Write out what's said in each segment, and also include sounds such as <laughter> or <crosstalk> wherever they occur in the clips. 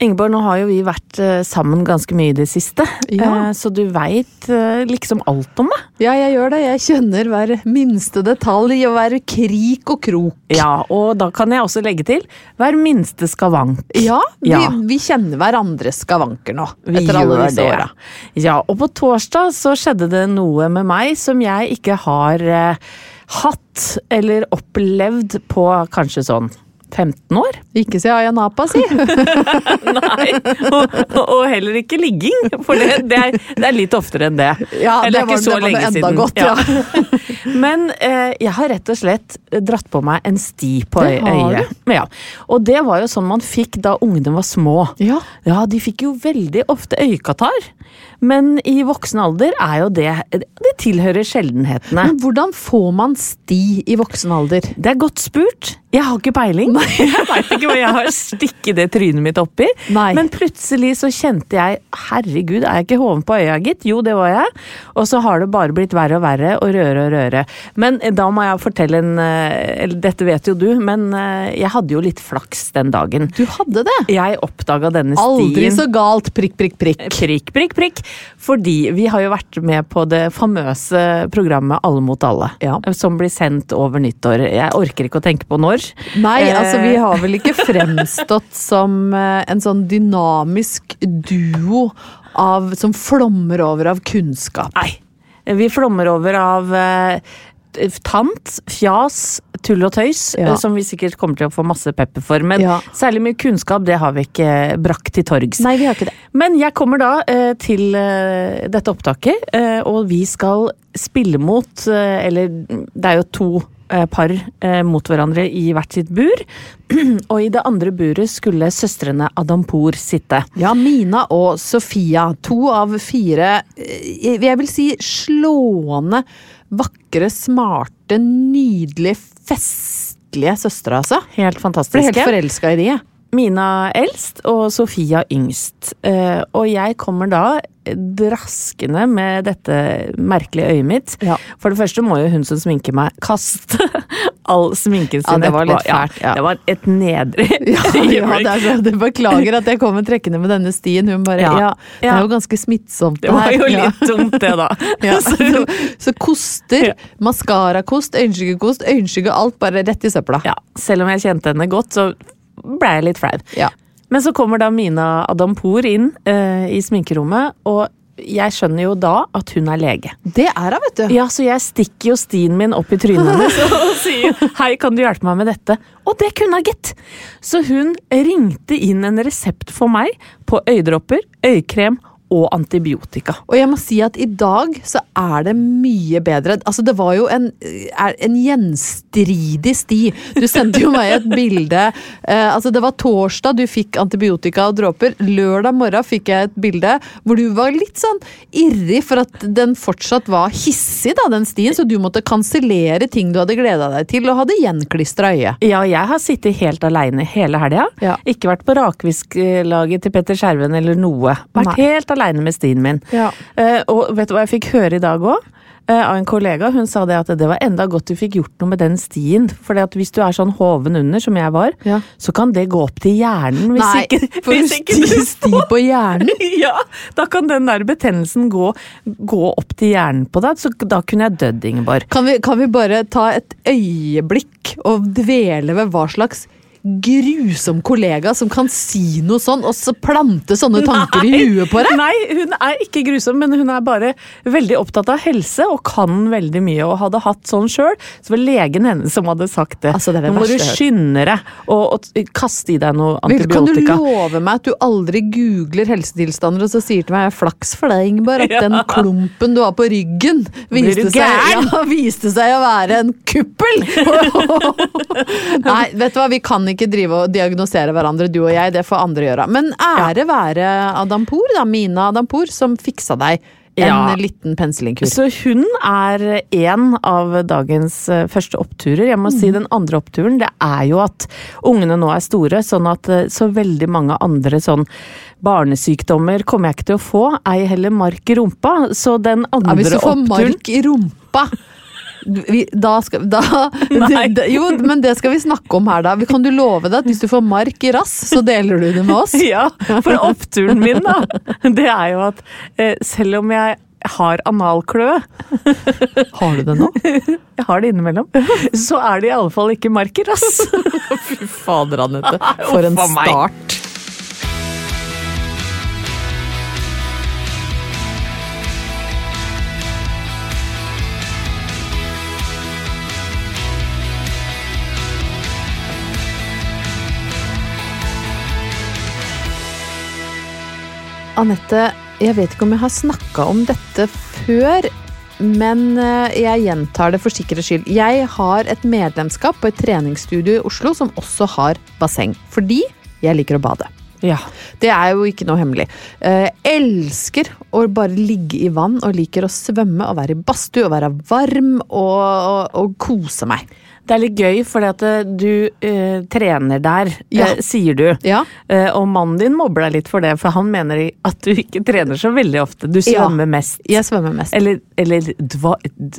Ingeborg, nå har jo vi vært eh, sammen ganske mye i det siste, Ja. eh, så du veit liksom alt om meg. Ja, jeg gjør det. Jeg kjenner hver minste detalj og hver krik og krok. Ja, og da kan jeg også legge til hver minste skavank. Ja, vi, Ja. vi kjenner hverandres skavanker nå, Vi etter alle disse åra. Ja, og på torsdag så skjedde det noe med meg som jeg ikke har eh, hatt eller opplevd på kanskje sånn 15 år. Ikke si Aya Napa, si. <laughs> Nei, og, og heller ikke ligging, for det, det, er, det er litt oftere enn det. Ja, Eller det var- det var det enda godt, ja. <laughs> Men eh, jeg har rett og slett dratt på meg en sti på Det øy- har øyet. Ja. Og det var jo sånn man fikk da ungene var små. Ja. Ja, de fikk jo veldig ofte øyekatarr. Men i voksen alder er jo det Det tilhører sjeldenhetene. Men hvordan får man sti i voksen alder? Det er godt spurt. Jeg har ikke peiling. <laughs> Jeg veit ikke hva jeg har stikket det trynet mitt oppi. Nei. Men plutselig så kjente jeg herregud, er jeg ikke hoven på øya, gitt? Jo, det var jeg. Og så har det bare blitt verre og verre, og røre og røre. Men eh, da må jeg fortelle en eh, Eller dette vet jo du, men eh, jeg hadde jo litt flaks den dagen. Du hadde det? Jeg oppdaga denne stien. Aldri så galt, prikk, prikk, prikk. Prikk, prikk, prikk. Fordi vi har jo vært med på det famøse programmet Alle mot alle. Ja. Som blir sendt over nyttår. Jeg orker ikke å tenke på når. Nei, Eh, altså vi har vel ikke fremstått <laughs> som eh, en sånn dynamisk duo av, som flommer over av kunnskap. Nei. Vi flommer over av eh, tant, fjas, tull og tøys, Ja. eh, som vi sikkert kommer til å få masse pepper for. Men Ja. særlig mye kunnskap, det har vi ikke brakt til torgs. Nei, vi har ikke det. Men jeg kommer da eh, til eh, dette opptaket, eh, og vi skal spille mot eh, Eller det er jo to eh, par eh, mot hverandre i hvert sitt bur. <clears throat> og i det andre buret skulle søstrene Adampour sitte. Ja, Mina og Sofia. To av fire, eh, jeg vil si slående, vakre, smarte, nydelige, festlige søstre, altså. Helt Ble fantastiske. helt forelska i de. jeg. Mina eldst og Sofia yngst. Eh, og jeg kommer da draskende med dette merkelige øyet mitt. Ja. For det første må jo hun som sminker meg, kaste all sminken sin Ja, det var litt fælt, ja. Det var et nedrig <laughs> Ja, ja, det er beklager at jeg kommer trekkende med denne stien. Hun bare Ja. ja, det er jo ganske smittsomt. Det var jo litt dumt, det, da. <laughs> Ja, <laughs> så, så koster, maskarakost, øyenskyggekost, øyenskygge, alt bare rett i søpla. Ja, selv om jeg kjente henne godt, så ble jeg litt flau. Ja. Men så kommer da Mina Adampour inn eh, i sminkerommet, og jeg skjønner jo da at hun er lege. Det er hun, vet du. Ja, så jeg stikker jo stien min opp i trynet hennes <laughs> og sier 'hei, kan du hjelpe meg med dette?' Og det kunne hun, gitt! Så hun ringte inn en resept for meg på øyedråper, øyekrem og antibiotika. Og jeg må si at i dag så er det mye bedre. Altså det var jo en, en gjenstridig sti. Du sendte jo meg et bilde. Eh, altså det var torsdag du fikk antibiotika og dråper. Lørdag morgen fikk jeg et bilde hvor du var litt sånn irrig for at den fortsatt var hissig, da, den stien. Så du måtte kansellere ting du hadde gleda deg til og hadde gjenklistra øye. Ja, jeg har sittet helt aleine hele helga. Ja. Ikke vært på rakvisklaget til Petter Skjerven eller noe. Vært Nei. helt aleine med stien min. Ja. Uh, og vet du hva jeg fikk høre i dag òg? eh, av en kollega. Hun sa det at det var enda godt du fikk gjort noe med den stien. For hvis du er sånn hoven under, som jeg var, Ja. så kan det gå opp til hjernen. Hvis Nei, ikke, <laughs> for hvis du ikke sti, <laughs> sti på hjernen. <laughs> ja, da kan den der betennelsen gå, gå opp til hjernen på deg. Så da kunne jeg dødd, Ingeborg. Kan vi, kan vi bare ta et øyeblikk og dvele ved hva slags grusom kollega som kan si noe sånn, og så plante sånne tanker i huet på deg? Nei, hun er ikke grusom, men hun er bare veldig opptatt av helse og kan veldig mye. Og hadde hatt sånn sjøl, så var legen hennes som hadde sagt det. Altså, det Nå må du skynde deg og, og kaste i deg noe antibiotika. Kan du love meg at du aldri googler helsetilstander og så sier til meg flaks for deg, Ingeborg, at <laughs> Ja. den klumpen du har på ryggen, viste seg, <laughs> ja, viste seg å være en kuppel! <laughs> Nei, vet du hva, vi kan ikke drive og diagnosere hverandre, du og jeg, det får andre gjøre. Men ære være Adampour, da, Mina Adampour, som fiksa deg en Ja. liten penslingkur. Så hun er en av dagens eh, første oppturer. Jeg må Mm. si Den andre oppturen det er jo at ungene nå er store, sånn at eh, så veldig mange andre sånn barnesykdommer kommer jeg ikke til å få. Ei heller mark i rumpa. Så den andre oppturen Ja, hvis du får oppturen mark i rumpa vi, da skal, da, <laughs> <laughs> det, jo, men det skal vi snakke om her, da. Kan du love deg at hvis du får mark i rass, så deler du det med oss? <laughs> Ja, for oppturen min, da, det er jo at eh, selv om jeg har analkløe, Har du det nå? jeg har det innimellom, så er det i alle fall ikke mark i rass. Fy fader, Anette. For en start. Anette, jeg vet ikke om jeg har snakka om dette før, men eh, jeg gjentar det for sikkerhets skyld. Jeg har et medlemskap på et treningsstudio i Oslo som også har basseng. Fordi jeg liker å bade. Ja. Det er jo ikke noe hemmelig. Jeg elsker å bare ligge i vann og liker å svømme og være i badstue og være varm og, og, og kose meg. Det er litt gøy, fordi at eh, du eh, trener der, Ja. eh, sier du. Ja. Eh, og mannen din mobber deg litt for det, for han mener at du ikke trener så veldig ofte. Du Ja. svømmer mest. Jeg svømmer mest. Eller, eller dva,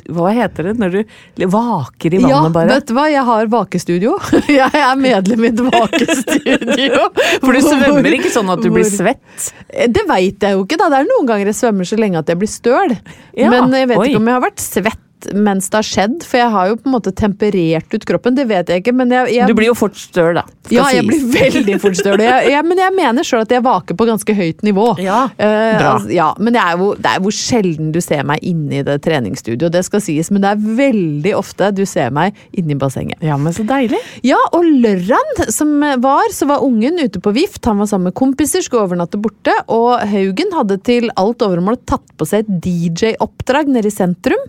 hva heter det når du vaker i vannet, ja, bare? vet du hva? Jeg har vakestudio. <laughs> Jeg er medlem i et vakestudio. <laughs> For du svømmer ikke sånn at du blir svett? Det veit jeg jo ikke, da. Det er noen ganger jeg svømmer så lenge at jeg blir støl. Ja, Men jeg vet oi. ikke om jeg har vært svett mens det har skjedd, for jeg har jo på en måte temperert ut kroppen. Det vet jeg ikke, men jeg, jeg Du blir jo fort støl, da. skal Ja, jeg blir veldig fort støl. Men jeg mener sjøl at jeg vaker på ganske høyt nivå. Ja, bra. altså, ja, men det er, jo, det er hvor sjelden du ser meg inne i det treningsstudioet, det skal sies. Men det er veldig ofte du ser meg inne i bassenget. Ja, men så deilig. Ja, og lørdagen som var, så var ungen ute på vift. Han var sammen med kompiser, skulle overnatte borte. Og Haugen hadde til alt overmål tatt på seg et DJ-oppdrag nede i sentrum.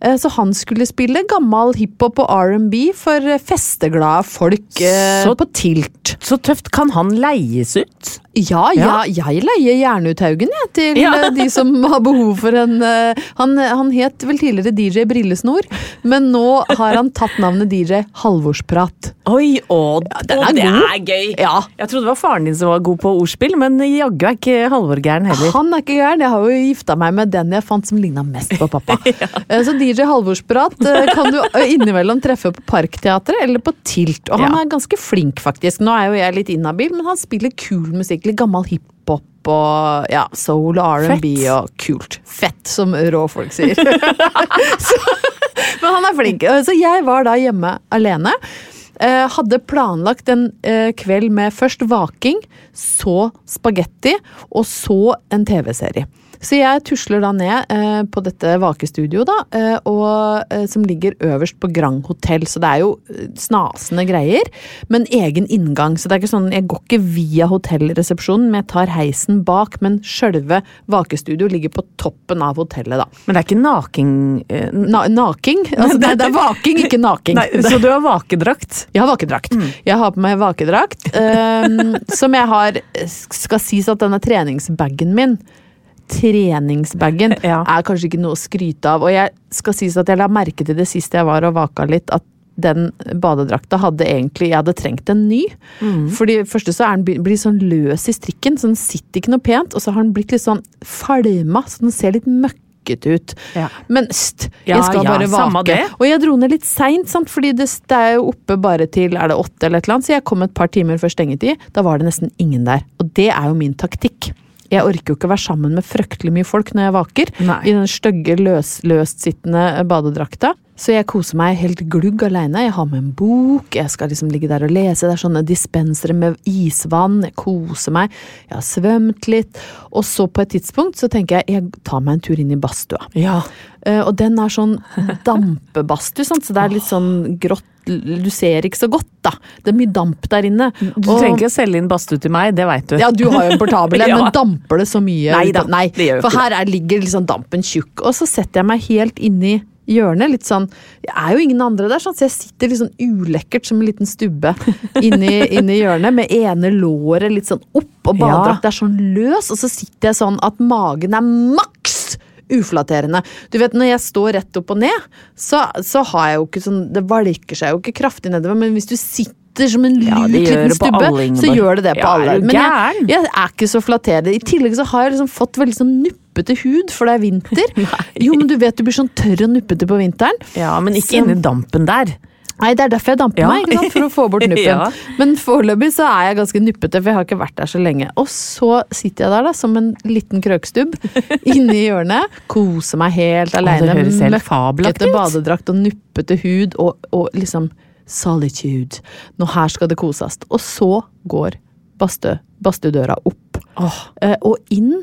Eh, Så han skulle spille gammel hiphop og R&B for eh, festeglade folk eh, Så- på Tilt. Så tøft. Kan han leies ut? Ja, ja, jeg leier gjerne ut Haugen jeg, til Ja. eh, de som har behov for en eh, han, han het vel tidligere DJ Brillesnor, men nå har han tatt navnet DJ Halvorsprat. Oi, å, den å, er det er gøy! Ja. Jeg trodde det var faren din som var god på ordspill, men jaggu er ikke Halvor gæren heller. Han er ikke gæren. Jeg har jo gifta meg med den jeg fant som ligna mest på pappa. <laughs> Eh, Så DJ Halvorsprat eh, kan du eh, innimellom treffe på Parkteatret eller på Tilt. Og han Ja. er ganske flink, faktisk. Nå er jo jeg litt inhabil, men han spiller kul musikk. Litt gammel hiphop. Og ja, soul og R&B og kult. Fett, som rå folk sier. <laughs> så, men han er flink. Eh, Så jeg var da hjemme alene. Hadde planlagt en kveld med først vaking, så spagetti, og så en TV-serie. Så jeg tusler da ned eh, på dette vakestudioet, da, eh, og, eh, som ligger øverst på Grand Hotell. Så det er jo eh, snasende greier, men egen inngang. Så det er ikke sånn, jeg går ikke via hotellresepsjonen, men jeg tar heisen bak. Men sjølve vakestudioet ligger på toppen av hotellet, da. Men det er ikke naking... eh, Na naking? Altså, det, det er vaking, ikke naking. Nei, så du har vakedrakt? <laughs> Jeg har vakedrakt. Jeg har på meg vakedrakt, ehm, <laughs> som jeg har Skal sies at denne treningsbagen min Treningsbagen Ja. er kanskje ikke noe å skryte av. Og jeg skal sies at jeg la merke til det sist jeg var og vaka litt, at den badedrakta hadde egentlig Jeg hadde trengt en ny. for det første så er den bli- blir sånn løs i strikken, så den sitter ikke noe pent. Og så har den blitt litt sånn falma, så den ser litt møkk ut. Ja. Men st, jeg skal ja, bare vake. Og jeg dro ned litt seint, for fordi det, det er jo oppe bare til er det åtte eller et eller annet, så jeg kom et par timer før stengetid. Da var det nesten ingen der. Og det er jo min taktikk. Jeg orker jo ikke å være sammen med fryktelig mye folk når jeg vaker. Nei. I den stygge, løs, løstsittende badedrakta. Så jeg koser meg helt glugg aleine. Jeg har med en bok, jeg skal liksom ligge der og lese. Det er sånne dispensere med isvann. Jeg koser meg. Jeg har svømt litt. Og så på et tidspunkt så tenker jeg jeg tar meg en tur inn i badstua. Ja. Uh, og den er sånn dampebadstue, så det er litt sånn grått. Du ser ikke så godt, da. Det er mye damp der inne. Du Og- trenger ikke å selge inn badstue til meg, det veit du. ja, du har jo en portabel <laughs> Ja. men damper det så mye? Nei da, Nei, for her er, ligger liksom dampen tjukk. Og så setter jeg meg helt inni hjørnet, litt sånn Det er jo ingen andre der, sånn, så jeg sitter litt sånn ulekkert som en liten stubbe inni, <laughs> inni hjørnet, med ene låret litt sånn opp, og Ja. er sånn løs, og så sitter jeg sånn at magen er maks! Uflatterende. Du vet, Når jeg står rett opp og ned, så, så har jeg jo ikke sånn Det valker seg jo ikke kraftig nedover, men hvis du sitter som en Ja, liten stubbe, alle, så gjør det det på Ja, alle. Men jeg, jeg er ikke så flatterende. I tillegg så har jeg liksom fått veldig sånn nuppete hud, for det er vinter. <laughs> jo, men du vet du blir sånn tørr og nuppete på vinteren. Ja, men ikke Så- inni dampen der. Nei, det er derfor jeg damper Ja. meg, ikke sant? for å få bort <laughs> nuppen. Ja. Men foreløpig så er jeg ganske nuppete, for jeg har ikke vært der så lenge. Og så sitter jeg der da, som en liten krøkstubb, <laughs> inne i hjørnet, koser meg helt aleine. møkkete badedrakt og nuppete hud og, og liksom solitude. Nå her skal det koses. Og så går badstue- badstuedøra opp. Eh, og inn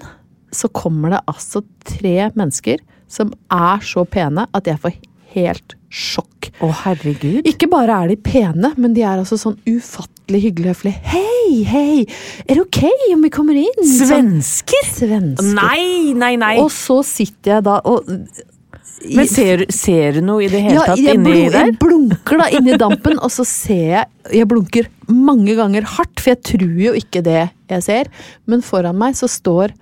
så kommer det altså tre mennesker som er så pene at jeg får helt sjokk. Å, herregud. Ikke bare er de pene, men de er altså sånn ufattelig hyggelig høflige. Hei, hei, er det ok om vi kommer inn? Svensker? Sånn, svensker. Nei, nei, nei. Og så sitter jeg da og Men ser, ser du noe i det hele ja, tatt inni blun- der? jeg blunker da inni dampen, og så ser jeg Jeg blunker mange ganger hardt, for jeg tror jo ikke det jeg ser. Men foran meg så står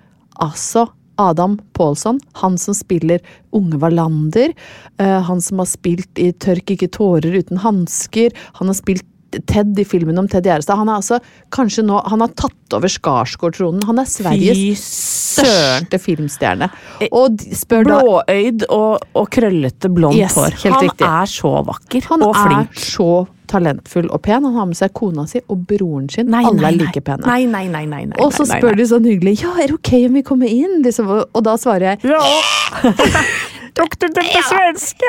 altså Adam Pålsson, han som spiller Unge Wallander. eh, han som har spilt i Tørk ikke tårer uten hansker. Han har spilt Ted i filmen om Ted Gjerstad. Han er altså kanskje nå Han har tatt over Skarsgård-tronen. Han er Sveriges største filmstjerne. Og spør Blåøyd og, og krøllete blondt Yes, hår. helt Han riktig. er så vakker Han og er så talentfull og pen. Han har med seg kona si og broren sin. Nei, Alle nei, er like pene. Nei, nei, nei, nei, nei, og så spør nei. de sånn hyggelig ja, er det ok om vi kommer inn? Liksom, og- da svarer jeg Ja. Tok du den på svenske?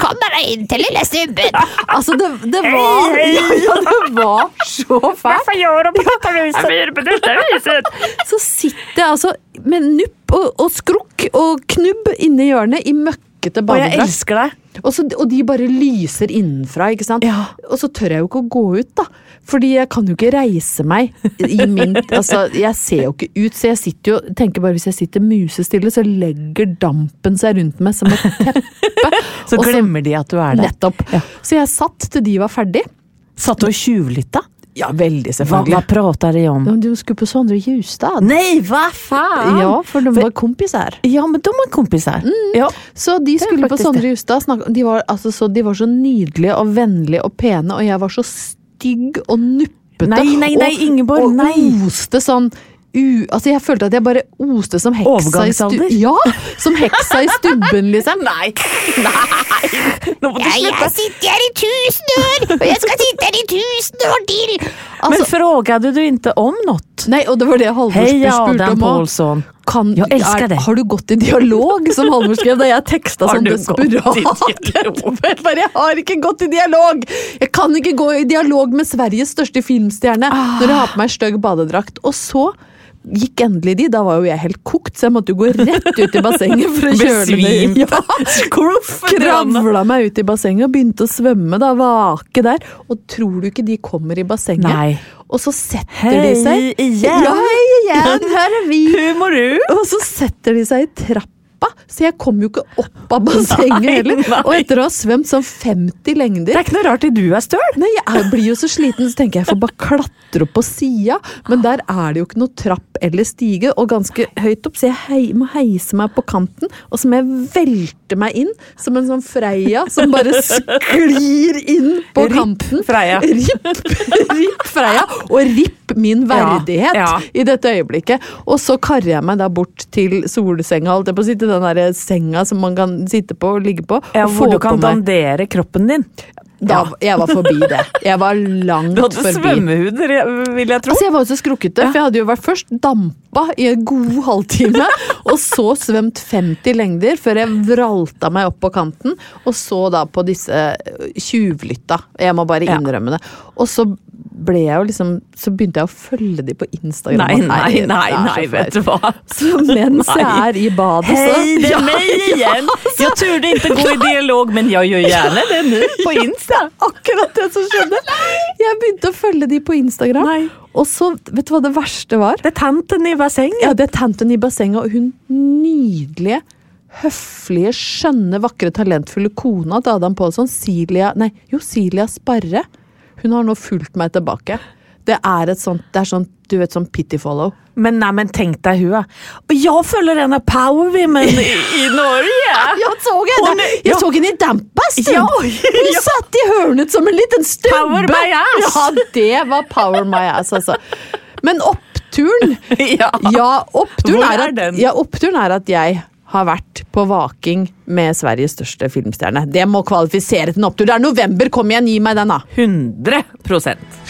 Kom dere inn til lille stubben! Altså, det, det var ja, ja, det var så fælt. gjør du på dette viset? på dette viset? Så sitter jeg altså med nupp og, og skrukk og knubb inni hjørnet i møkkete Og jeg elsker deg. Og, så, og de bare lyser innenfra, ikke sant? Ja. Og så tør jeg jo ikke å gå ut, da. Fordi jeg kan jo ikke reise meg i min <laughs> Altså, jeg ser jo ikke ut, så jeg sitter jo tenker bare hvis jeg sitter musestille, så legger dampen seg rundt meg som et teppe. <laughs> Så glemmer de at du er der. Nettopp. Så jeg satt til de var ferdig. Satt du og tjuvlytta? Ja, veldig, selvfølgelig. hva prater de om? Du skulle på Sondre Justad. Nei, hva faen? Ja, for de var kompiser. Ja, men de var kompiser. Ja. Så de skulle på Sondre Justad. De, var, altså, så, de var så nydelige og vennlige og pene, og jeg var så stygg og nuppete. Nei, nei, nei, og, Ingeborg, og nei. oste sånn u, altså Jeg følte at jeg bare oste som heksa i stu, Ja! Som heksa i stubben, liksom. <laughs> Nei! Nei! Nå må du slutte. sitter her i tusen år, og jeg skal sitte her i tusen år til! Men Altså, frågade du ikke om noe? nei, og det var det Halvor Hej spurte om. Paulson. Kan, Jeg elsker er, det. Har du gått i dialog, som Halvor skrev da jeg teksta Har i desperat? <laughs> jeg har ikke gått i dialog! Jeg kan ikke gå i dialog med Sveriges største filmstjerne Ah. når jeg har på meg stygg badedrakt. Og så gikk endelig de, da var jo jeg helt kokt, så jeg måtte jo gå rett ut i bassenget for å kjøle meg. <laughs> Ja. Kravla meg ut i bassenget og begynte å svømme, da, vake der. Og tror du ikke de kommer i bassenget? Nei. Og så setter de seg Hei igjen! Ja, hei igjen! Her er vi! Humor? Og så setter de seg i trappa, så jeg kom jo ikke opp av <laughs> bassenget heller. Og etter å ha svømt sånn 50 lengder Det er ikke noe rart at du er støl. Nei, jeg blir jo så sliten, så tenker jeg får bare klatre opp på sida. Men der er det jo ikke noe trapp eller stige, og ganske høyt opp, så jeg hei, må heise meg på kanten. Og så må jeg velte meg inn som en sånn Freia som bare sklir inn på Ripp kanten. Freia. <laughs> Ripp, ripp Freia. Og ripp min verdighet Ja, ja. i dette øyeblikket. Og så karrer jeg meg da bort til solsenga, holdt jeg på å si, til den der senga som man kan sitte på og ligge på. Ja, og hvor få du kan på meg. dandere kroppen din. Da, Jeg var forbi det. Jeg var langt forbi. Du hadde forbi. svømmehud, vil jeg tro. Altså, jeg var jo så skrukkete, for jeg hadde jo vært først dampa i en god halvtime, <laughs> og så svømt 50 lengder før jeg vralta meg opp på kanten, og så da på disse øh, tjuvlytta. Jeg må bare Ja. innrømme det. Og så ble jeg jo liksom Så begynte jeg å følge de på Instagram. Nei, nei, nei, nei, vet du hva. Så mens jeg er i badet, så Hei, det er meg <laughs> igjen! Jeg Jag turde ikke gå i dialog, men jeg gjør gjerne det nå, på Insta. akkurat det som skjedde! Jeg begynte å følge de på Instagram, Nei. og så, vet du hva det verste var? Det er tanten i bassenget. Ja, det er tanten i bassenget, og hun nydelige, høflige, skjønne, vakre, talentfulle kona til Adam Pålsson, Silja Nei, jo, Silja Sparre. Hun har nå fulgt meg tilbake. Det er et sånt, det er sånt du vet, sånn pity follow. Men nei, men tenk deg hun, Och jag följer en av Power Women i, i Norge. <laughs> Jeg så henne! Jeg så henne i dampest. Ja, Hun satt i hørnet som en liten stubbe! Power my ass. Ja, det var power my ass, altså. Men oppturen <laughs> Ja. Ja, oppturen Hvor er, er at, den? ja, oppturen er at jeg har vært på vaking med Sveriges største filmstjerne. Det må kvalifisere til en opptur. Det er november, kom igjen, gi meg den, da! 100 procent.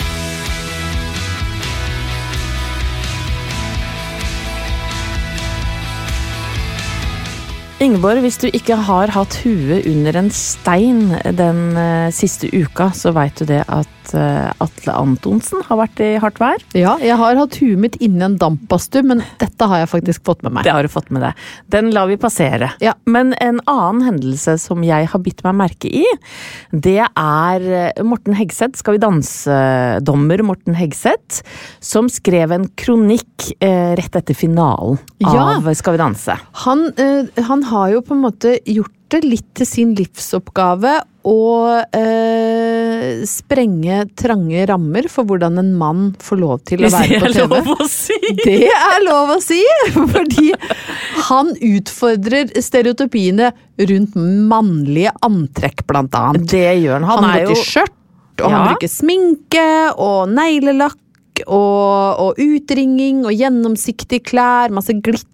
Ingeborg, hvis du ikke har hatt huet under en stein den eh, siste uka, så veit du det at eh, Atle Antonsen har vært i hardt vær. Ja, jeg har hatt huet mitt inni en dampbadstue, men dette har jeg faktisk fått med meg. Det har du fått med deg. Den lar vi passere. Ja. Men en annen hendelse som jeg har bitt meg merke i, det er eh, Morten Hegseth, Skal vi danse-dommer Morten Hegseth, som skrev en kronikk eh, rett etter finalen Ja. av Skal vi danse. Han, han har jo på en måte gjort det litt til sin livsoppgave å eh, sprenge trange rammer for hvordan en mann får lov til å være Hvis være det er lov å si! Det er lov å si! Fordi han utfordrer stereotypiene rundt mannlige antrekk, blant annet. Det gjør han. Han, Han, er går jo skjørt, og han bruker sminke og neglelakk og, og utringing og gjennomsiktige klær, masse glitter.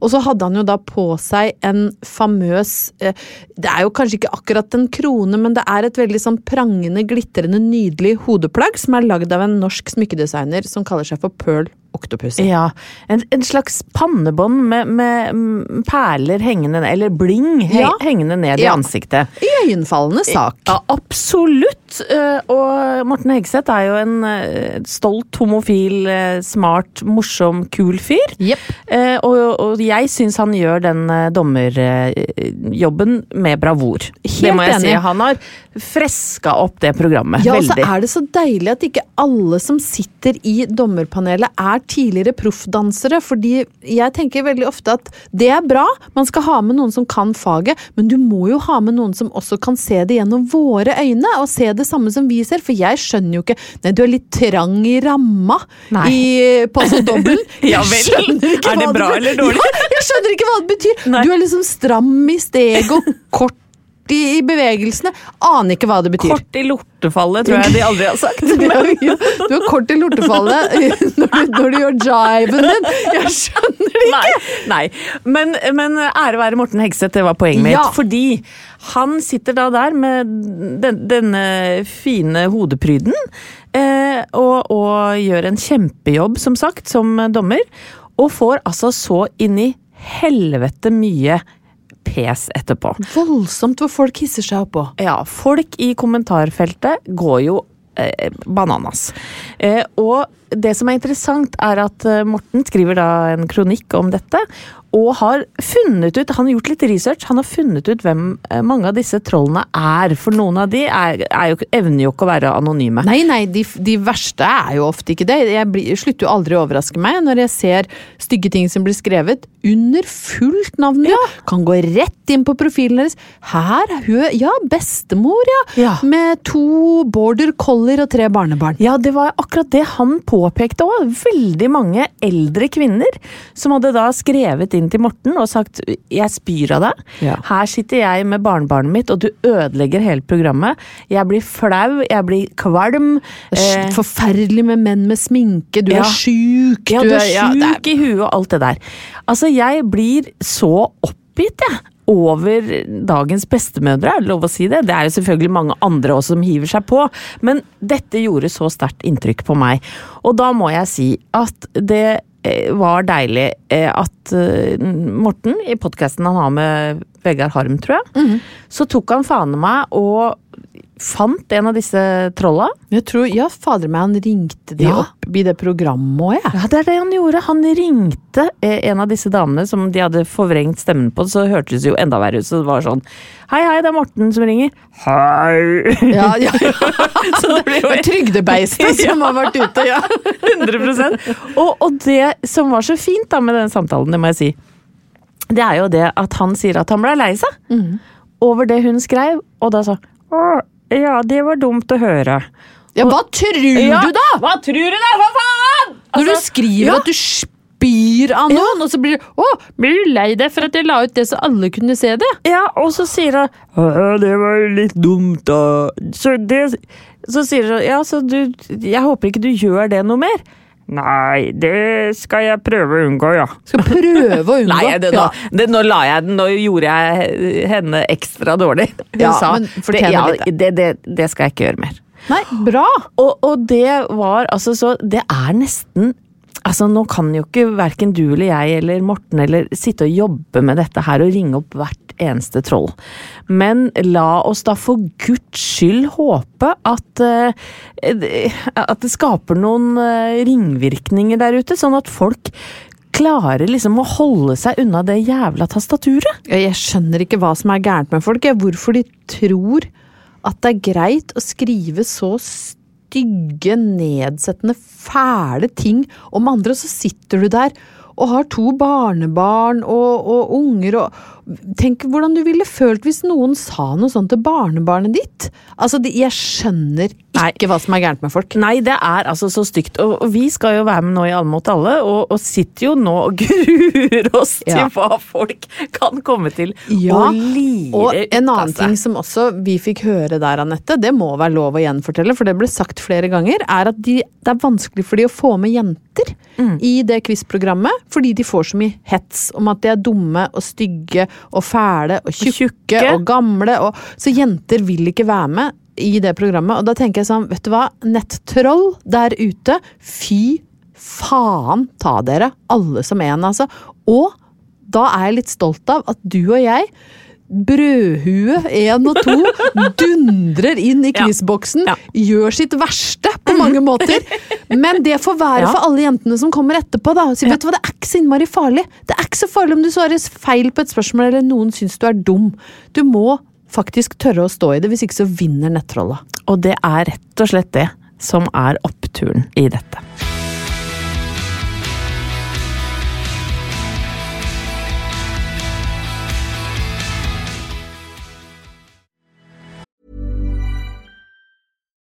Og så hadde han jo da på seg en famøs eh, Det er jo kanskje ikke akkurat en krone, men det er et veldig sånn prangende, glitrende, nydelig hodeplagg som er lagd av en norsk smykkedesigner som kaller seg for Pearl Octopus. Ja, en, en slags pannebånd med, med perler hengende ned, eller bling he, Ja. hengende ned i Ja. ansiktet. Iøynefallende sak. Ja, absolutt. Eh, Og Morten Hegseth er jo en eh, stolt, homofil, eh, smart, morsom, kul fyr. Eh, Og, og jeg syns han gjør den dommerjobben med bravur. Helt det må jeg enig. si. Han har freska opp det programmet. Ja, og så er det så deilig at ikke alle som sitter i dommerpanelet er tidligere proffdansere, fordi jeg tenker veldig ofte at det er bra, man skal ha med noen som kan faget, men du må jo ha med noen som også kan se det gjennom våre øyne, og se det samme som vi ser, for jeg skjønner jo ikke Nei, du er litt trang i ramma Nei. i Paso Dobbel. <laughs> Ja vel. Er det bra det eller dårlig? Ja, jeg skjønner ikke hva det betyr. Nei. Du er liksom stram i steg og kort i, i bevegelsene. Aner ikke hva det betyr. Kort i lortefallet, tror jeg de aldri har sagt. <laughs> Du er, kort i lortefallet når du, når du gjør jiven din. Jeg skjønner det ikke! Nei, nei. Men, men ære være Morten Hegseth, det var poenget mitt. Ja. Fordi han sitter da der med den, denne fine hodepryden, eh, og, og gjør en kjempejobb, som sagt, som dommer. Og får altså så inn i helvete mye pes etterpå. Voldsomt hvor folk hisser seg oppå. Ja, folk i kommentarfeltet går jo eh, bananas. Eh, og det som er interessant, er at eh, Morten skriver da en kronikk om dette, og har funnet ut Han har gjort litt research, han har funnet ut hvem eh, mange av disse trollene er. For noen av de er, er jo, evner jo ikke å være anonyme. Nei, nei, de, de verste er jo ofte ikke det. Jeg blir, slutter jo aldri å overraske meg når jeg ser stygge ting som blir skrevet under fullt navn. Ja. Kan gå rett inn på profilen deres. Her, hun, ja, bestemor, ja. Ja. Med to border collier og tre barnebarn. Ja, det var akkurat det han påpekte òg. Veldig mange eldre kvinner som hadde da skrevet inn til Morten og sagt 'jeg spyr av deg'. Ja. Her sitter jeg med barnebarnet mitt, og du ødelegger hele programmet. Jeg blir flau, jeg blir kvalm. Det er eh, Forferdelig med menn med sminke, du Ja. er sjuk, ja, du er er- sjuk i huet og alt det der. Altså, jeg blir så oppgitt, jeg. Over dagens bestemødre, er det lov å si det? Det er jo selvfølgelig mange andre også som hiver seg på, men dette gjorde så sterkt inntrykk på meg. Og da må jeg si at det eh, var deilig eh, at eh, Morten, i podkasten han har med Vegard Harm, tror jeg, Mhm. så tok han faen meg og fant en av disse trolla. Jeg tror, ja, fader meg, han ringte de Ja. opp i det programmet òg, jeg. Ja, det er det han gjorde. Han ringte eh, en av disse damene som de hadde forvrengt stemmen på, så hørtes det jo enda verre ut. Så det var sånn Hei, hei, det er Morten som ringer. Hei! Ja, ja, ja. <laughs> Så det blir jo Trygdebeistet som <laughs> har vært ute, ja. <laughs> 100% og, og det som var så fint da med den samtalen, det må jeg si, det er jo det at han sier at han ble lei seg Mm. over det hun skrev, og da sa Å, ja, det var dumt å høre. Ja, hva tror du da? Hva tror du da, for faen?! Når du Altså, skriver ja. at du spyr av noen, og så blir du Å, blir du lei deg for at jeg la ut det så alle kunne se det? Ja, og så sier hun «Ja, det var litt dumt, da. Så, det, så sier hun ja, så du Jeg håper ikke du gjør det noe mer. Nei, det skal jeg prøve å unngå, ja. Skal prøve å <laughs> unngå. Nei, det, nå, det, nå la jeg den, nå gjorde jeg henne ekstra dårlig. <laughs> Hun Ja, sa men det, ja, det, det skal jeg ikke gjøre mer. Nei, bra. Og, og det var altså så Det er nesten Altså, nå kan jo ikke verken du eller jeg eller Morten eller sitte og jobbe med dette her og ringe opp hvert eneste troll. Men la oss da for guds skyld håpe at eh, At det skaper noen eh, ringvirkninger der ute, sånn at folk klarer liksom å holde seg unna det jævla tastaturet. Jeg skjønner ikke hva som er gærent med folk. Hvorfor de tror at det er greit å skrive så stygge, nedsettende, fæle ting om andre, og så sitter du der og har to barnebarn og, og unger og Tenk hvordan du ville følt hvis noen sa noe sånt til barnebarnet ditt. Altså, jeg skjønner ikke hva som er gærent med folk. Nei, det er altså så stygt. Og, og vi skal jo være med nå i Alle mot alle, og, og sitter jo nå og <laughs> gruer oss Ja. til hva folk kan komme til Ja, å lire Og ut en annen ting som også vi fikk høre der, Anette, det må være lov å gjenfortelle, for det ble sagt flere ganger, er at de, det er vanskelig for de å få med jenter Mm. i det quiz-programmet, fordi de får så mye hets om at de er dumme og stygge og fæle og tjukke, tjukke. og gamle, og, så jenter vil ikke være med i det programmet. Og da tenker jeg sånn, vet du hva, nettroll der ute, fy faen ta dere, alle som en, altså. Og da er jeg litt stolt av at du og jeg Brødhue én og to dundrer inn i Ja. quizboksen, Ja. gjør sitt verste på mange måter. Men det får være Ja. for alle jentene som kommer etterpå. da. Så vet du hva, Det er ikke så innmari farlig. Det er ikke så farlig om du svarer feil på et spørsmål eller noen syns du er dum. Du må faktisk tørre å stå i det, hvis ikke så vinner nettrolla. Og det er rett og slett det som er oppturen i dette.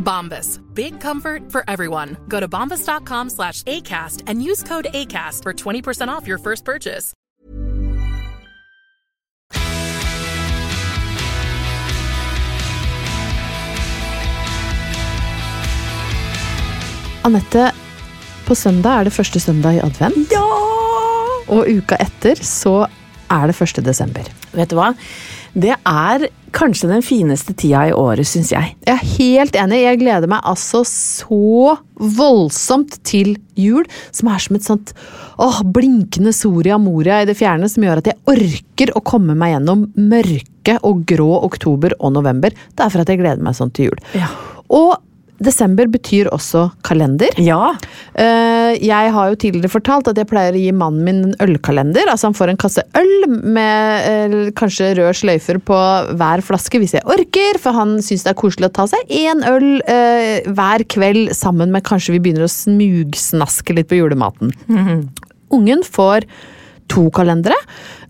Bombas. Big comfort for everyone. Go to bombas.com slash ACAST and use code ACAST for 20% off your first purchase. Anette, på søndag er det første søndag i advent. Ja! Og uka etter så er det 1. desember. Vet du hva? Det er kanskje den fineste tida i året, syns jeg. Jeg er helt enig. Jeg gleder meg altså så voldsomt til jul, som er som et sånt åh, blinkende Soria Moria i det fjerne, som gjør at jeg orker å komme meg gjennom mørke og grå oktober og november. Det er for at jeg gleder meg sånn til jul. Ja. Og desember betyr også kalender. Ja. Eh, Jeg har jo tidligere fortalt at jeg pleier å gi mannen min en ølkalender. Altså han får en kasse øl med eh, kanskje røde sløyfer på hver flaske hvis jeg orker, for han syns det er koselig å ta seg én øl eh, hver kveld sammen med kanskje vi begynner å smugsnaske litt på julematen. Ungen får to kalendere.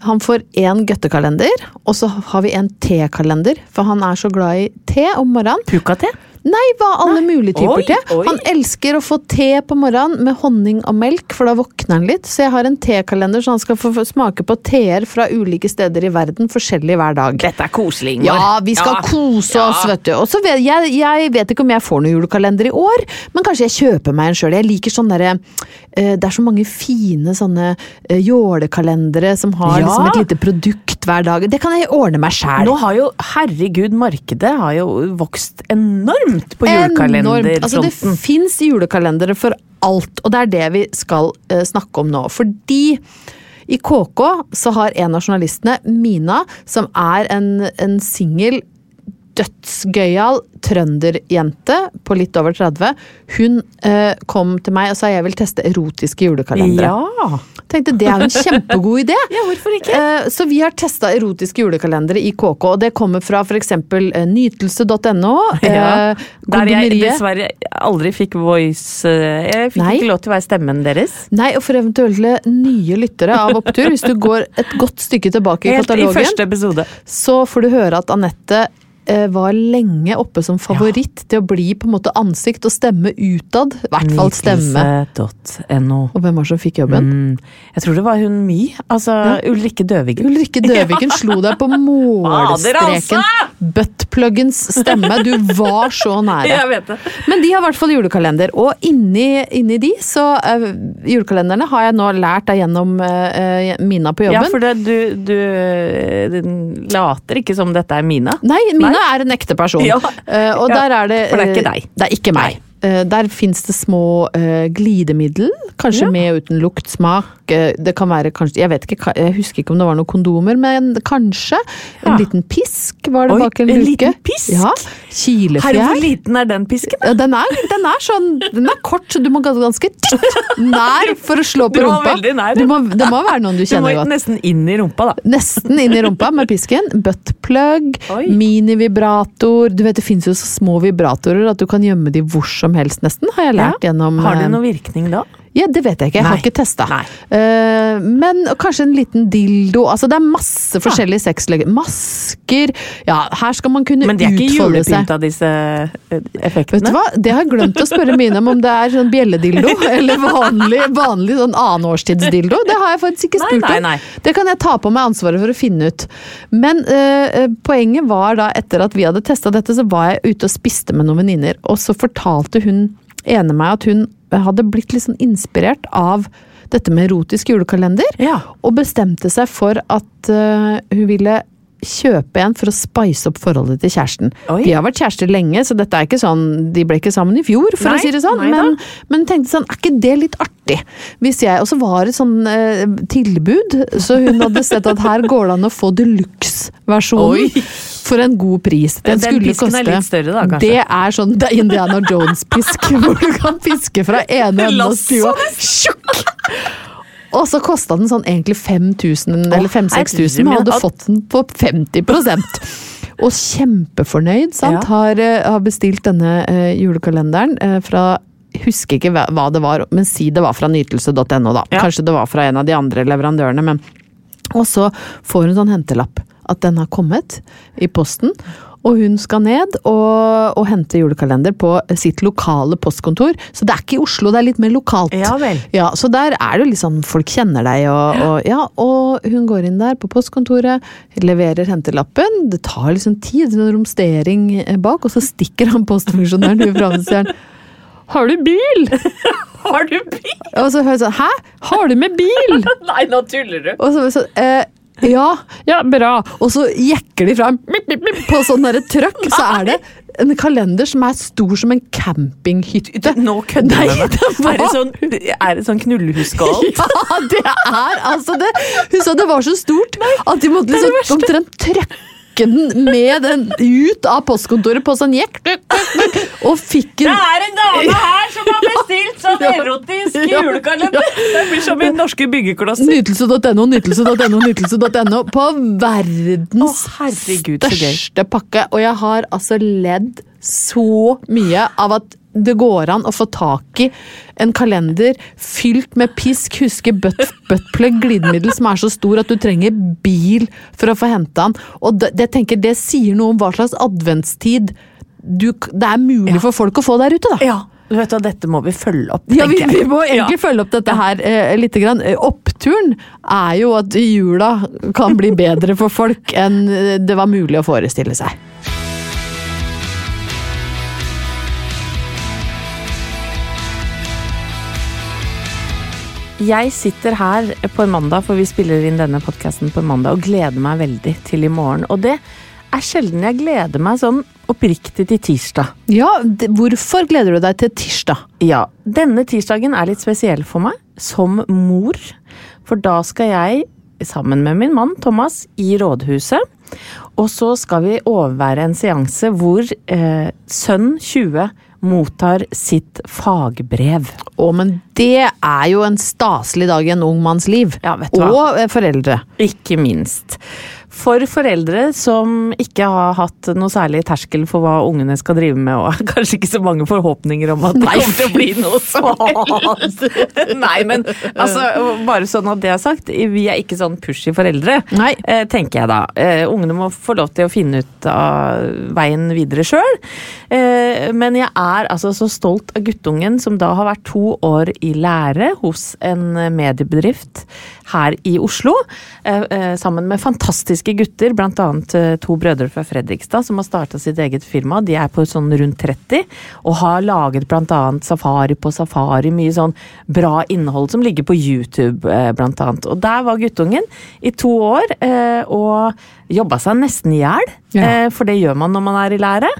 Han får én gøttekalender, og så har vi en tekalender, for han er så glad i te om morgenen. Pukkate? Nei, hva alle mulige typer Oi, te. oi. Han elsker å få te på morgenen med honning og melk, for da våkner han litt. Så jeg har en tekalender så han skal få smake på teer fra ulike steder i verden, forskjellig hver dag. Dette er koselig, Ingvar. Ja, vi skal kose oss, vet du. Og så vet jeg, jeg vet ikke om jeg får noen julekalender i år, men kanskje jeg kjøper meg en sjøl. Jeg liker sånn derre eh, Det er så mange fine sånne eh, jålekalendere som har Ja. liksom et lite produkt hver dag. Det kan jeg ordne meg sjæl. Nå har jo, herregud, markedet har jo vokst enormt på Enormt. julekalenderfronten. Altså, det fins julekalendere for alt, og det er det vi skal uh, snakke om nå. Fordi i KK så har en av journalistene, Mina, som er en, en singel dødsgøyal trønderjente på litt over 30. Hun eh, kom til meg og sa jeg vil teste erotiske julekalendere. Ja. Tenkte det er jo en kjempegod idé. <laughs> Ja, hvorfor ikke? Eh, Så vi har testa erotiske julekalendere i KK, og det kommer fra f.eks. nytelse.no. Ja, eh, Der jeg dessverre aldri fikk voice eh, Jeg fikk Nei. ikke lov til å være stemmen deres. Nei, og for eventuelle nye lyttere av Opptur, hvis du går et godt stykke tilbake i Helt i katalogen, første episode. så får du høre at Anette eh, var lenge oppe som favoritt til å bli på en måte ansikt og stemme utad. I hvert fall stemme. .no. Og hvem var det som fikk jobben? Mm. Jeg tror det var hun My. Altså Ulrikke Døvigen. Ulrikke Døviken <laughs> slo deg på målstreken. Buttpluggens stemme. Du var så nære. <laughs> Jeg vet det. Men de har i hvert fall julekalender, og inni, inni de, så uh, Julekalenderne har jeg nå lært deg gjennom eh, eh, Mina på jobben. Ja, for det, du, du du later ikke som dette er Mina. Nei, Mina er en ekte person. Ja. Uh, og Ja, der er det for det er ikke eh, deg. Det er ikke meg. Uh, der fins det små uh, glidemiddel, kanskje Ja. med og uten lukt, smak. Uh, det kan være kanskje Jeg vet ikke, jeg husker ikke om det var noen kondomer, men kanskje. En liten pisk var det Oi, bak en en liten pisk? Ja. Herre, hvor liten er den pisken? Ja, den, er, den er sånn Den er kort, så du må ganske nær for å slå på rumpa. nær. Du må, det må være noen du kjenner godt. Du må nesten inn i rumpa, da. Nesten inn i rumpa med pisken. Buttplug, minivibrator Du vet det fins jo så små vibratorer at du kan gjemme de hvor som helst, nesten. Har jeg lært gjennom Har det eh, noen virkning da? Ja, det vet jeg ikke. Jeg har Nei. ikke testa. Nei. Eh, men kanskje en liten dildo. Altså det er masse forskjellige sexleger. Masker. Ja, her skal man kunne Men de er ikke julepynta, seg. disse effektene? Vet du hva? Det har jeg glemt å spørre Mine om, om det er sånn bjelledildo <laughs> eller vanlig, vanlig sånn annenårstidsdildo. Det har jeg faktisk ikke spurt om. Det kan jeg ta på meg ansvaret for å finne ut. Men uh, poenget var da, etter at vi hadde testa dette, så var jeg ute og spiste med noen venninner, og så fortalte hun ene meg at hun hadde blitt litt sånn inspirert av dette med erotisk julekalender, Ja. og bestemte seg for at uh, hun ville kjøpe en for å spice opp forholdet til kjæresten. Oi. De har vært kjærester lenge, så dette er ikke sånn, de ble ikke sammen i fjor, for Nei, å si det sånn. Men, men tenkte sånn, er ikke det litt artig? Hvis jeg, og så var det sånn eh, tilbud, så hun hadde sett at her går det an å få deluxe-versjonen for en god pris. Den, Den skulle pisken er litt større da, kanskje? Det er sånn det er Indiana Jones-pisk, <laughs> hvor du kan piske fra ene <laughs> enden Lasso, stua. Tjukk! Og så kosta den sånn egentlig 5000 eller 5000-6000, men hadde fått den på 50 Og kjempefornøyd, sant. Ja. Har, eh, har bestilt denne uh, julekalenderen uh, fra husker ikke hva hva det var, men si det var fra nytelse.no, da. Ja. Kanskje det var fra en av de andre leverandørene, men Og så får hun sånn hentelapp. At den har kommet i posten. Og hun skal ned og, og hente julekalender på sitt lokale postkontor. Så det er ikke i Oslo, det er litt mer lokalt. Ja vel. Ja, så der er det jo litt sånn folk kjenner deg og, og ja, og hun går inn der på postkontoret, leverer hentelappen. Det tar liksom tid, en romstering eh, bak, og så stikker han postfunksjonæren ut fra og sier Har du bil? <laughs> Har du bil? Og så hører jeg sånn Hæ? Har du med bil? <laughs> Nei, nå tuller du. Og så, så eh, ja, ja, bra. Og så jekker de fram på sånn trøkk, så er det en kalender som er stor som en campinghytte. Nå kødder du med meg. Er det sånn, er det sånn knullehuskål? Ja, det er altså det. Hun sa det var så stort at de måtte liksom omtrent trøkke den med den ut av postkontoret på sånn jekk. Og fikk en er en dame her som har bestilt sånn erotisk julekalender! Det blir som i norske byggeklosser. Nytelse.no, nytelse.no, nytelse.no på verdens oh, herregud, største pakke. Og jeg har altså ledd så mye av at det går an å få tak i en kalender fylt med pisk, huske butt, buttplug glidemiddel som er så stor at du trenger bil for å få henta den. Og det, det, tenker, det sier noe om hva slags adventstid du, det er mulig for folk å få der ute, da. Ja, du vet at dette må vi følge opp, Ja, vi, vi må egentlig følge opp dette her eh, litt. Grann. Oppturen er jo at jula kan bli bedre for folk enn det var mulig å forestille seg. Jeg sitter her på en mandag, for vi spiller inn denne podkasten på en mandag, og gleder meg veldig til i morgen. Og det er sjelden jeg gleder meg sånn oppriktig til tirsdag. Ja, Hvorfor gleder du deg til tirsdag? Ja, denne tirsdagen er litt spesiell for meg, som mor. For da skal jeg, sammen med min mann Thomas, i rådhuset. Og så skal vi overvære en seanse hvor eh, sønn 20 mottar sitt fagbrev. Å, men det er jo en staselig dag i en ung manns liv. Ja, vet du hva? Og eh, foreldre. Ikke minst. For foreldre som ikke har hatt noe særlig terskel for hva ungene skal drive med, og <laughs> kanskje ikke så mange forhåpninger om at det kommer til å bli noe sånt. <laughs> Nei, men altså, bare sånn at det er sagt, vi er ikke sånn pushy foreldre, Nei. eh, tenker jeg da. Eh, ungene må få lov til å finne ut av veien videre sjøl. Eh, men jeg er altså så stolt av guttungen som da har vært to år i lære hos en mediebedrift her i Oslo, sammen med fantastiske gutter, blant annet eh, to brødre fra Fredrikstad som har starta sitt eget firma. De er på sånn rundt 30 og har laget annet Safari på Safari, mye sånn bra innhold som ligger på YouTube, bl.a. blant annet. Og der var guttungen i to år eh, og jobba seg nesten i hjel, Ja. eh, for det gjør man når man er i lære.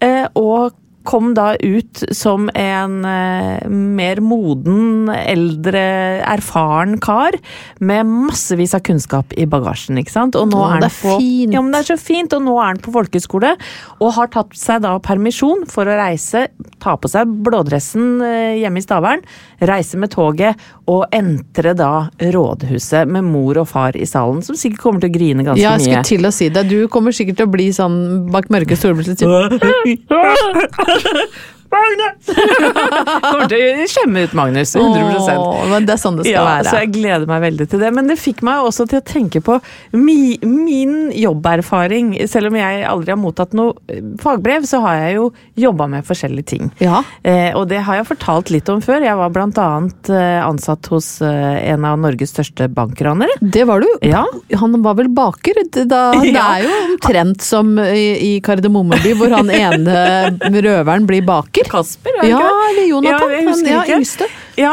Eh, og kom da ut som en eh, mer moden, eldre, erfaren kar med massevis av kunnskap i bagasjen. ikke sant? Og nå Åh, er det er på, fint. Ja, men det er så fint, og nå er han på folkeskole og har tatt seg da permisjon for å reise, ta på seg blådressen eh, hjemme i Stavern, reise med toget og entre da rådhuset med mor og far i salen, som sikkert kommer til å grine ganske mye. Ja, jeg skulle mye. til å si det. Du kommer sikkert til å bli sånn bak mørke stolbriller. <laughs> <laughs> Magnus! <laughs> Kommer til å skjemme ut Magnus. 100 Åh, men det er sånn det skal ja, være. Så jeg gleder meg veldig til det. Men det fikk meg også til å tenke på mi, min jobberfaring. Selv om jeg aldri har mottatt noe eh, fagbrev, så har jeg jo jobba med forskjellige ting. Ja. Eh, og det har jeg fortalt litt om før. Jeg var annet eh, ansatt hos eh, en av Norges største bankranere. Det var du. Ja. Han var vel baker? Det, da, det <laughs> er jo omtrent som i, i Kardemommeby, hvor han ene røveren blir baker. Kasper, Kasper Ja, eller Jonathan. Ja, jeg men ja, yngste. Ja,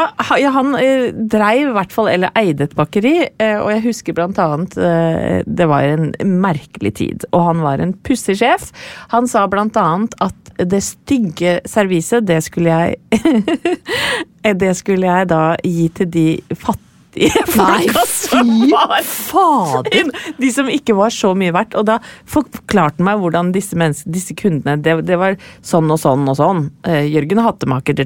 han eh, dreiv i hvert fall, eller eide et bakeri, eh, og jeg husker blant annet eh, Det var en merkelig tid, og han var en pussig sjef. Han sa blant annet at det stygge serviset, det skulle jeg <laughs> Det skulle jeg da gi til de fattige <laughs> Nei, folka som var fader! de som ikke var så mye verdt. Og da forklarte han meg hvordan disse, disse kundene det, det var sånn og sånn og sånn. Uh, Jørgen Hattemaker.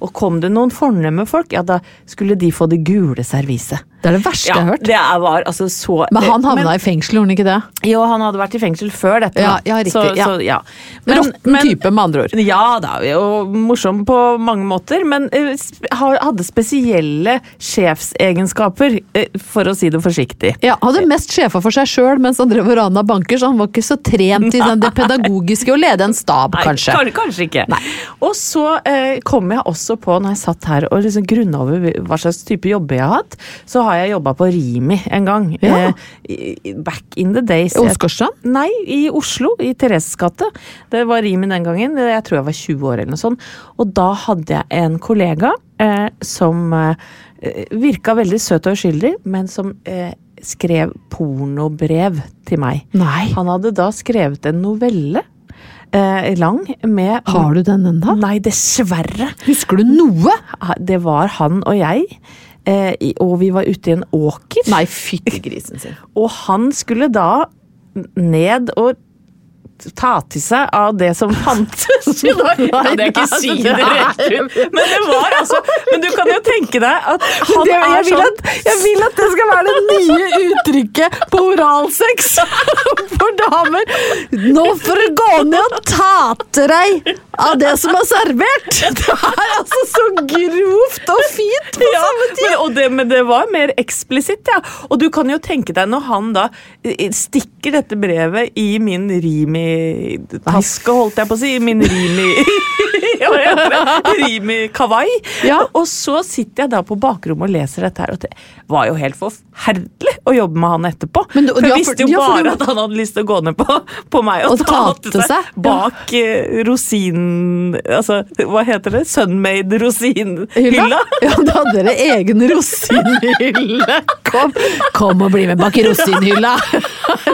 Og kom det noen fornemme folk, ja da skulle de få det gule serviset. Det er det verste Ja, jeg har hørt. det var altså så Men han havna i fengsel, gjorde han ikke det? Jo, han hadde vært i fengsel før dette. Ja, ja, riktig, Så, ja. Så, ja. Råtten type, med andre ord. Ja da, og morsom på mange måter, men uh, hadde spesielle sjefsegenskaper, uh, for å si det forsiktig. Ja, Hadde mest sjefa for seg sjøl mens han drev og rana banker, så han var ikke så trent i den, det <laughs> pedagogiske å lede en stab, Nei, kanskje. kan- Kanskje ikke. Og så uh, kom jeg også på, når jeg satt her og liksom grunna over hva slags type jobber jeg har hatt, så har jeg jobba på Rimi en gang. Ja. Eh, back in the days. I Åsgårdstrand? Nei, i Oslo, i Thereses gate. Det var Rimi den gangen. Jeg tror jeg var 20 år eller noe sånt. Og da hadde jeg en kollega eh, som eh, virka veldig søt og uskyldig, men som eh, skrev pornobrev til meg. Nei. Han hadde da skrevet en novelle. Eh, lang med Har du den ennå? Nei, dessverre. Husker du noe? Det var han og jeg. Eh, og vi var ute i en åker. Nei, fytti grisen sin. <laughs> Og han skulle da ned og ta til seg av det som fantes. Da kan jeg ikke si det rett ut. Men det var altså Men du kan jo tenke deg at <laughs> han Det, er sånn at, jeg vil at det skal være det nye uttrykket på oralsex <laughs> for damer. Nå får du gå ned og ta til deg av det som er servert! <laughs> Det er altså så grovt og fint på ja, samme tid. men, og det, men det var mer eksplisitt, ja. Og du kan jo tenke deg når han da stikker dette brevet i min Rimi-taske, holdt jeg på å si. Min Rimi <laughs> det? Rimi-kawaii. Ja. Og så sitter jeg da på bakrommet og leser dette her, og det var jo helt forferdelig å jobbe med han etterpå. Men du- for jeg visste jo ja, bare du- at han hadde lyst til å gå ned på, på meg og, Og ta til til seg seg. bak uh, rosinen Altså, hva heter det? Sunmade rosinhylla. Ja, da hadde dere egen <laughs> rosinhylle. Kom, kom og bli med bak rosinhylla! <laughs>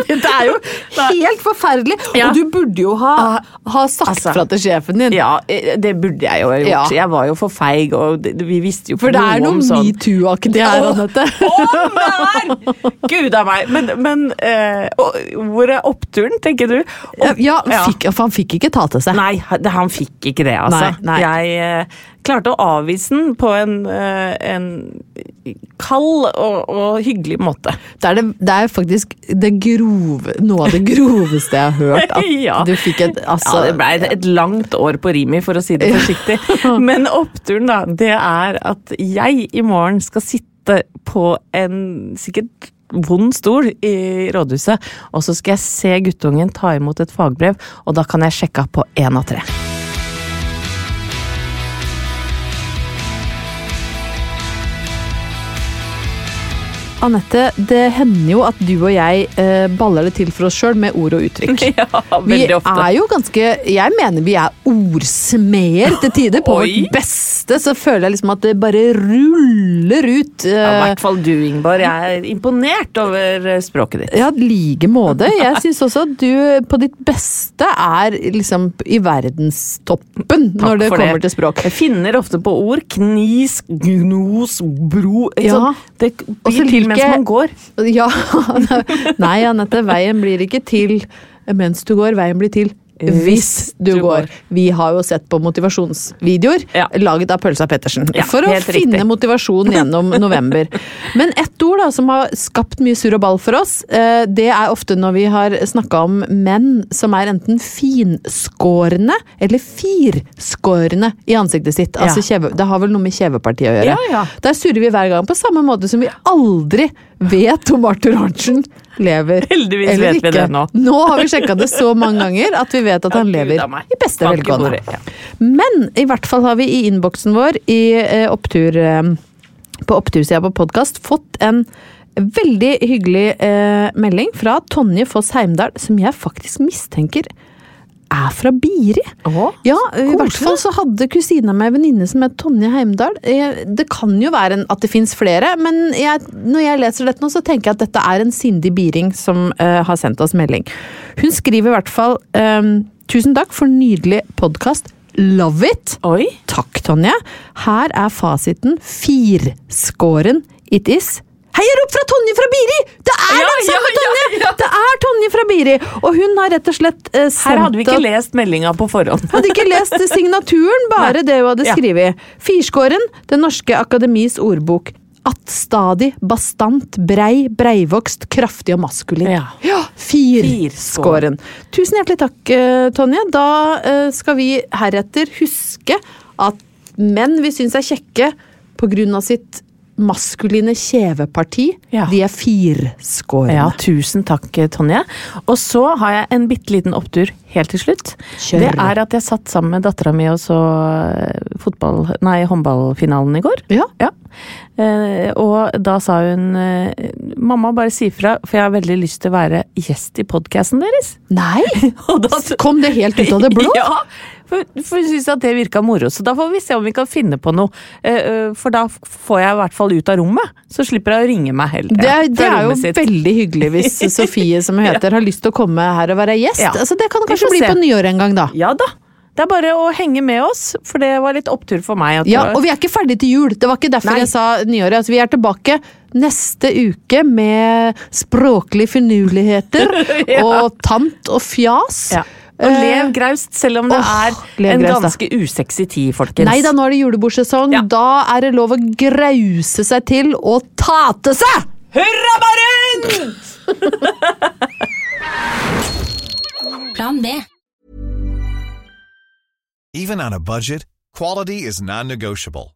Det er jo helt forferdelig. Ja. Og du burde jo ha, ha sagt Altså, fra til sjefen din. Ja, eh, det burde jeg jo ha gjort. Ja. Jeg var jo for feig, og vi visste jo ikke For det er noe noe om sånn metoo-aktig her, Åh, Anette. Om det er! Gud a meg. Men, men eh, hvor er oppturen, tenker du? Ja, Opp- ja, fikk, for han fikk ikke ta til seg. Nei, han- han fikk ikke det, altså. Nei, nei. Jeg eh, klarte å avvise den på en, eh, en kald og, og hyggelig måte. Det er, det, det er faktisk det grove, noe av det groveste jeg har hørt. <laughs> Ja. du fikk et altså, ja, det ble et, et langt år på Rimi, for å si det forsiktig. Men oppturen, da, det er at jeg i morgen skal sitte på en sikkert vond stol i rådhuset, og så skal jeg se guttungen ta imot et fagbrev, og da kan jeg sjekke på én av tre. Anette, det hender jo at du og jeg eh, baller det til for oss sjøl med ord og uttrykk. <laughs> Ja, Vi ofte. er jo ganske Jeg mener vi er ordsmeder til tider. På <laughs> Oi. vårt beste så føler jeg liksom at det bare ruller ut. Ja, I eh, hvert fall du, Ingeborg. Jeg er imponert over eh, språket ditt. Ja, like måte. Jeg syns også at du på ditt beste er liksom i verdenstoppen når det kommer kommer til språk. Jeg finner ofte på ord. Knis, gnos, bro ikke Ja. sant? Det Og til blir til mens man går. Ja, <laughs> Nei, Anette, veien blir ikke til mens du går, veien blir til hvis du, du går. går. Vi har jo sett på motivasjonsvideoer Ja. laget av Pølsa Pettersen Ja, for å finne riktig. motivasjon gjennom <laughs> november. Men ett ord da, som har skapt mye surr og ball for oss, eh, det er ofte når vi har snakka om menn som er enten finskårende eller firskårende i ansiktet sitt. Altså kjeve, det har vel noe med kjevepartiet å gjøre. Ja, ja. Der surrer vi hver gang, på samme måte som vi aldri vet om Arthur Arntzen lever Heldigvis eller vet vi ikke. det nå. Nå har vi sjekka det så mange ganger at vi vet at han lever i beste velgående. Men i hvert fall har vi i innboksen vår i eh, opptur, eh, på opptursida på podkast fått en veldig hyggelig eh, melding fra Tonje Foss Heimdal, som jeg faktisk mistenker er fra Biri. Å, Ja, i hvert fall så hadde kusina mi en venninne som het Tonje Heimdal. Eh, Det kan jo være at det fins flere, men jeg, når jeg leser dette nå, så tenker jeg at dette er en sindig biring som uh, har sendt oss melding. Hun skriver i hvert fall um, Tusen takk for nydelig podkast. Love it! Oi. Takk, Tonje. Her er fasiten firskåren it is. Heiarop fra Tonje fra Biri! Det er Ja, den samme ja, Tonje! ja. Det er Tonje fra Biri! Og hun har rett og slett eh, sendt Her hadde vi ikke lest meldinga på forhånd. hadde ikke lest <laughs> signaturen, bare det hun hadde skrevet. Firskåren, Det norske akademis ordbok. Attstadig, bastant, brei, breivokst, kraftig og maskulin. Ja. Ja, Fir-skåren. Tusen hjertelig takk, eh, Tonje. Da eh, skal vi heretter huske at menn vi syns er kjekke på grunn av sitt maskuline kjeveparti, Ja. de er firskårne. Ja, tusen takk, Tonje. Og så har jeg en bitte liten opptur helt til slutt. Kjør. Det er at jeg satt sammen med dattera mi og så eh, fotball, nei, håndballfinalen i går. Ja. Eh, og da sa hun eh, Mamma, bare si fra, for jeg har veldig lyst til å være gjest i podkasten deres. Nei! <laughs> Og da Kom det helt ut av det blå? <laughs> Ja, for, hun syntes at det virka moro. Så da får vi se om vi kan finne på noe. Eh, eh, For da får jeg i hvert fall ut av rommet. Så slipper hun å ringe meg heller. Det, er- det er jo sitt. veldig hyggelig hvis <laughs> Sofie, som hun heter, har lyst til å komme her og være gjest. Ja. Altså, det kan kanskje bli se. på nyåret en gang, da. Ja da. Det er bare å henge med oss, for det var litt opptur for meg. Ja, og vi er ikke ferdig til jul. Det var ikke derfor Nei. jeg sa nyåret. Altså, vi er tilbake neste uke med språklige finurligheter <laughs> Ja. og tant og fjas. ja. Og Eh, lev graust, selv om det oh, er en graust, da. ganske usexy tid, folkens. Nei da, nå er det julebordsesong. Ja. Da er det lov å grause seg til og tate seg! Hurra, Baren! <laughs> Plan B. Even on a budget, quality is non-negotiable.